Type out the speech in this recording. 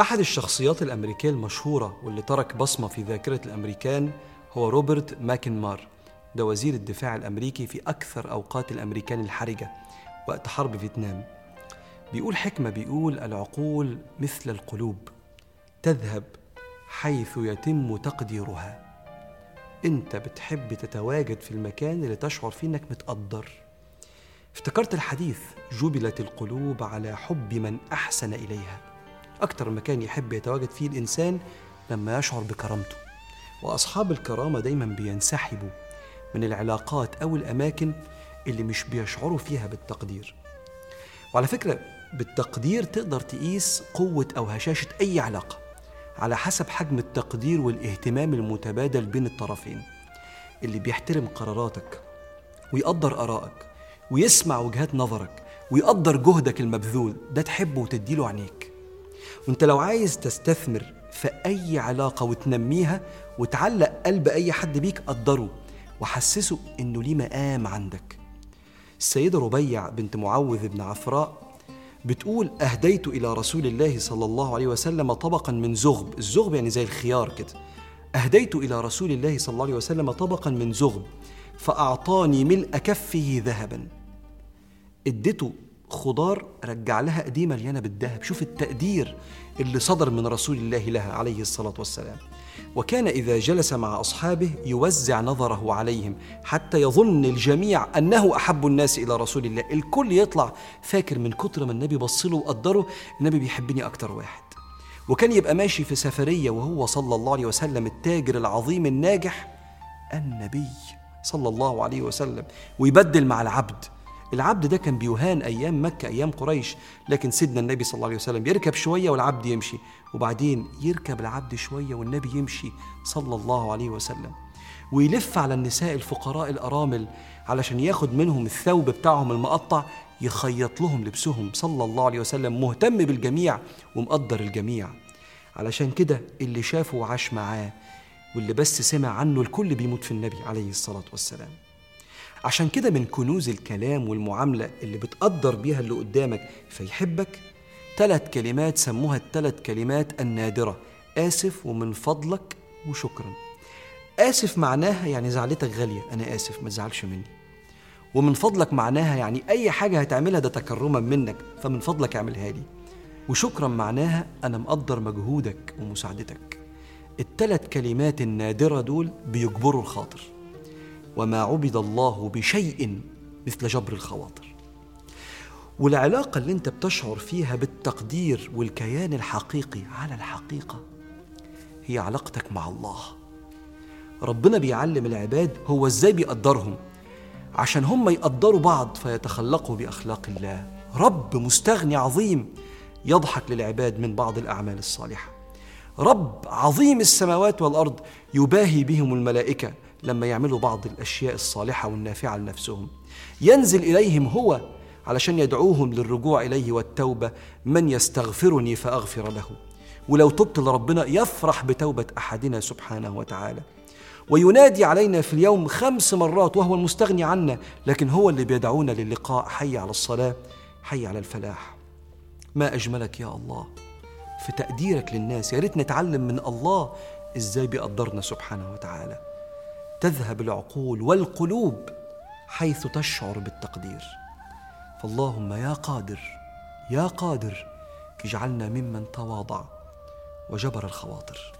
أحد الشخصيات الأمريكية المشهورة واللي ترك بصمة في ذاكرة الأمريكان هو روبرت ماكنمار ده وزير الدفاع الأمريكي في أكثر أوقات الأمريكان الحرجة وقت حرب فيتنام. بيقول حكمة بيقول العقول مثل القلوب تذهب حيث يتم تقديرها. أنت بتحب تتواجد في المكان اللي تشعر فيه إنك متقدر. افتكرت الحديث جبلت القلوب على حب من أحسن إليها. أكتر مكان يحب يتواجد فيه الإنسان لما يشعر بكرامته. وأصحاب الكرامة دايما بينسحبوا من العلاقات أو الأماكن اللي مش بيشعروا فيها بالتقدير. وعلى فكرة بالتقدير تقدر تقيس قوة أو هشاشة أي علاقة على حسب حجم التقدير والاهتمام المتبادل بين الطرفين. اللي بيحترم قراراتك ويقدر آرائك ويسمع وجهات نظرك ويقدر جهدك المبذول ده تحبه وتديله عينيك. وانت لو عايز تستثمر في أي علاقة وتنميها وتعلق قلب أي حد بيك قدره وحسسه إنه ليه مقام عندك. السيدة ربيع بنت معوذ بن عفراء بتقول أهديت إلى رسول الله صلى الله عليه وسلم طبقا من زغب. الزغب يعني زي الخيار كده. أهديت إلى رسول الله صلى الله عليه وسلم طبقا من زغب فأعطاني ملء كفه ذهبا. اديته خضار رجع لها ايديه مليانة بالذهب. شوف التقدير اللي صدر من رسول الله لها عليه الصلاة والسلام. وكان إذا جلس مع أصحابه يوزع نظره عليهم حتى يظن الجميع أنه أحب الناس إلى رسول الله. الكل يطلع فاكر من كتر ما النبي بص له وقدره النبي بيحبني أكتر واحد. وكان يبقى ماشي في سفرية وهو صلى الله عليه وسلم التاجر العظيم الناجح النبي صلى الله عليه وسلم ويبدل مع العبد. العبد ده كان بيهان أيام مكة أيام قريش لكن سيدنا النبي صلى الله عليه وسلم يركب شوية والعبد يمشي وبعدين يركب العبد شوية والنبي يمشي صلى الله عليه وسلم ويلف على النساء الفقراء الأرامل علشان ياخد منهم الثوب بتاعهم المقطع يخيط لهم لبسهم صلى الله عليه وسلم مهتم بالجميع ومقدر الجميع. علشان كده اللي شافه وعاش معاه واللي بس سمع عنه الكل بيموت في النبي عليه الصلاة والسلام. عشان كده من كنوز الكلام والمعاملة اللي بتقدر بيها اللي قدامك فيحبك ثلاث كلمات سموها الثلاث كلمات النادرة آسف ومن فضلك وشكرا. آسف معناها يعني زعلتك غالية أنا آسف ما تزعلش مني. ومن فضلك معناها يعني أي حاجة هتعملها ده تكرما منك فمن فضلك اعملها لي. وشكرا معناها أنا مقدر مجهودك ومساعدتك. الثلاث كلمات النادرة دول بيجبروا الخاطر. وما عبد الله بشيء مثل جبر الخواطر. والعلاقة اللي انت بتشعر فيها بالتقدير والكيان الحقيقي على الحقيقة هي علاقتك مع الله. ربنا بيعلم العباد هو إزاي بيقدرهم. عشان هم يقدروا بعض فيتخلقوا بأخلاق الله. رب مستغني عظيم يضحك للعباد من بعض الأعمال الصالحة. رب عظيم السماوات والأرض يباهي بهم الملائكة. لما يعملوا بعض الأشياء الصالحة والنافعة لنفسهم. ينزل إليهم هو علشان يدعوهم للرجوع إليه والتوبة. من يستغفرني فأغفر له. ولو تبت لربنا يفرح بتوبة أحدنا سبحانه وتعالى. وينادي علينا في اليوم خمس مرات وهو المستغني عنا لكن هو اللي بيدعونا للقاء. حي على الصلاة حي على الفلاح. ما أجملك يا الله في تقديرك للناس. يا ريت نتعلم من الله إزاي بيقدرنا سبحانه وتعالى. تذهب العقول والقلوب حيث تشعر بالتقدير. فاللهم يا قادر يا قادر اجعلنا ممن تواضع وجبر الخواطر.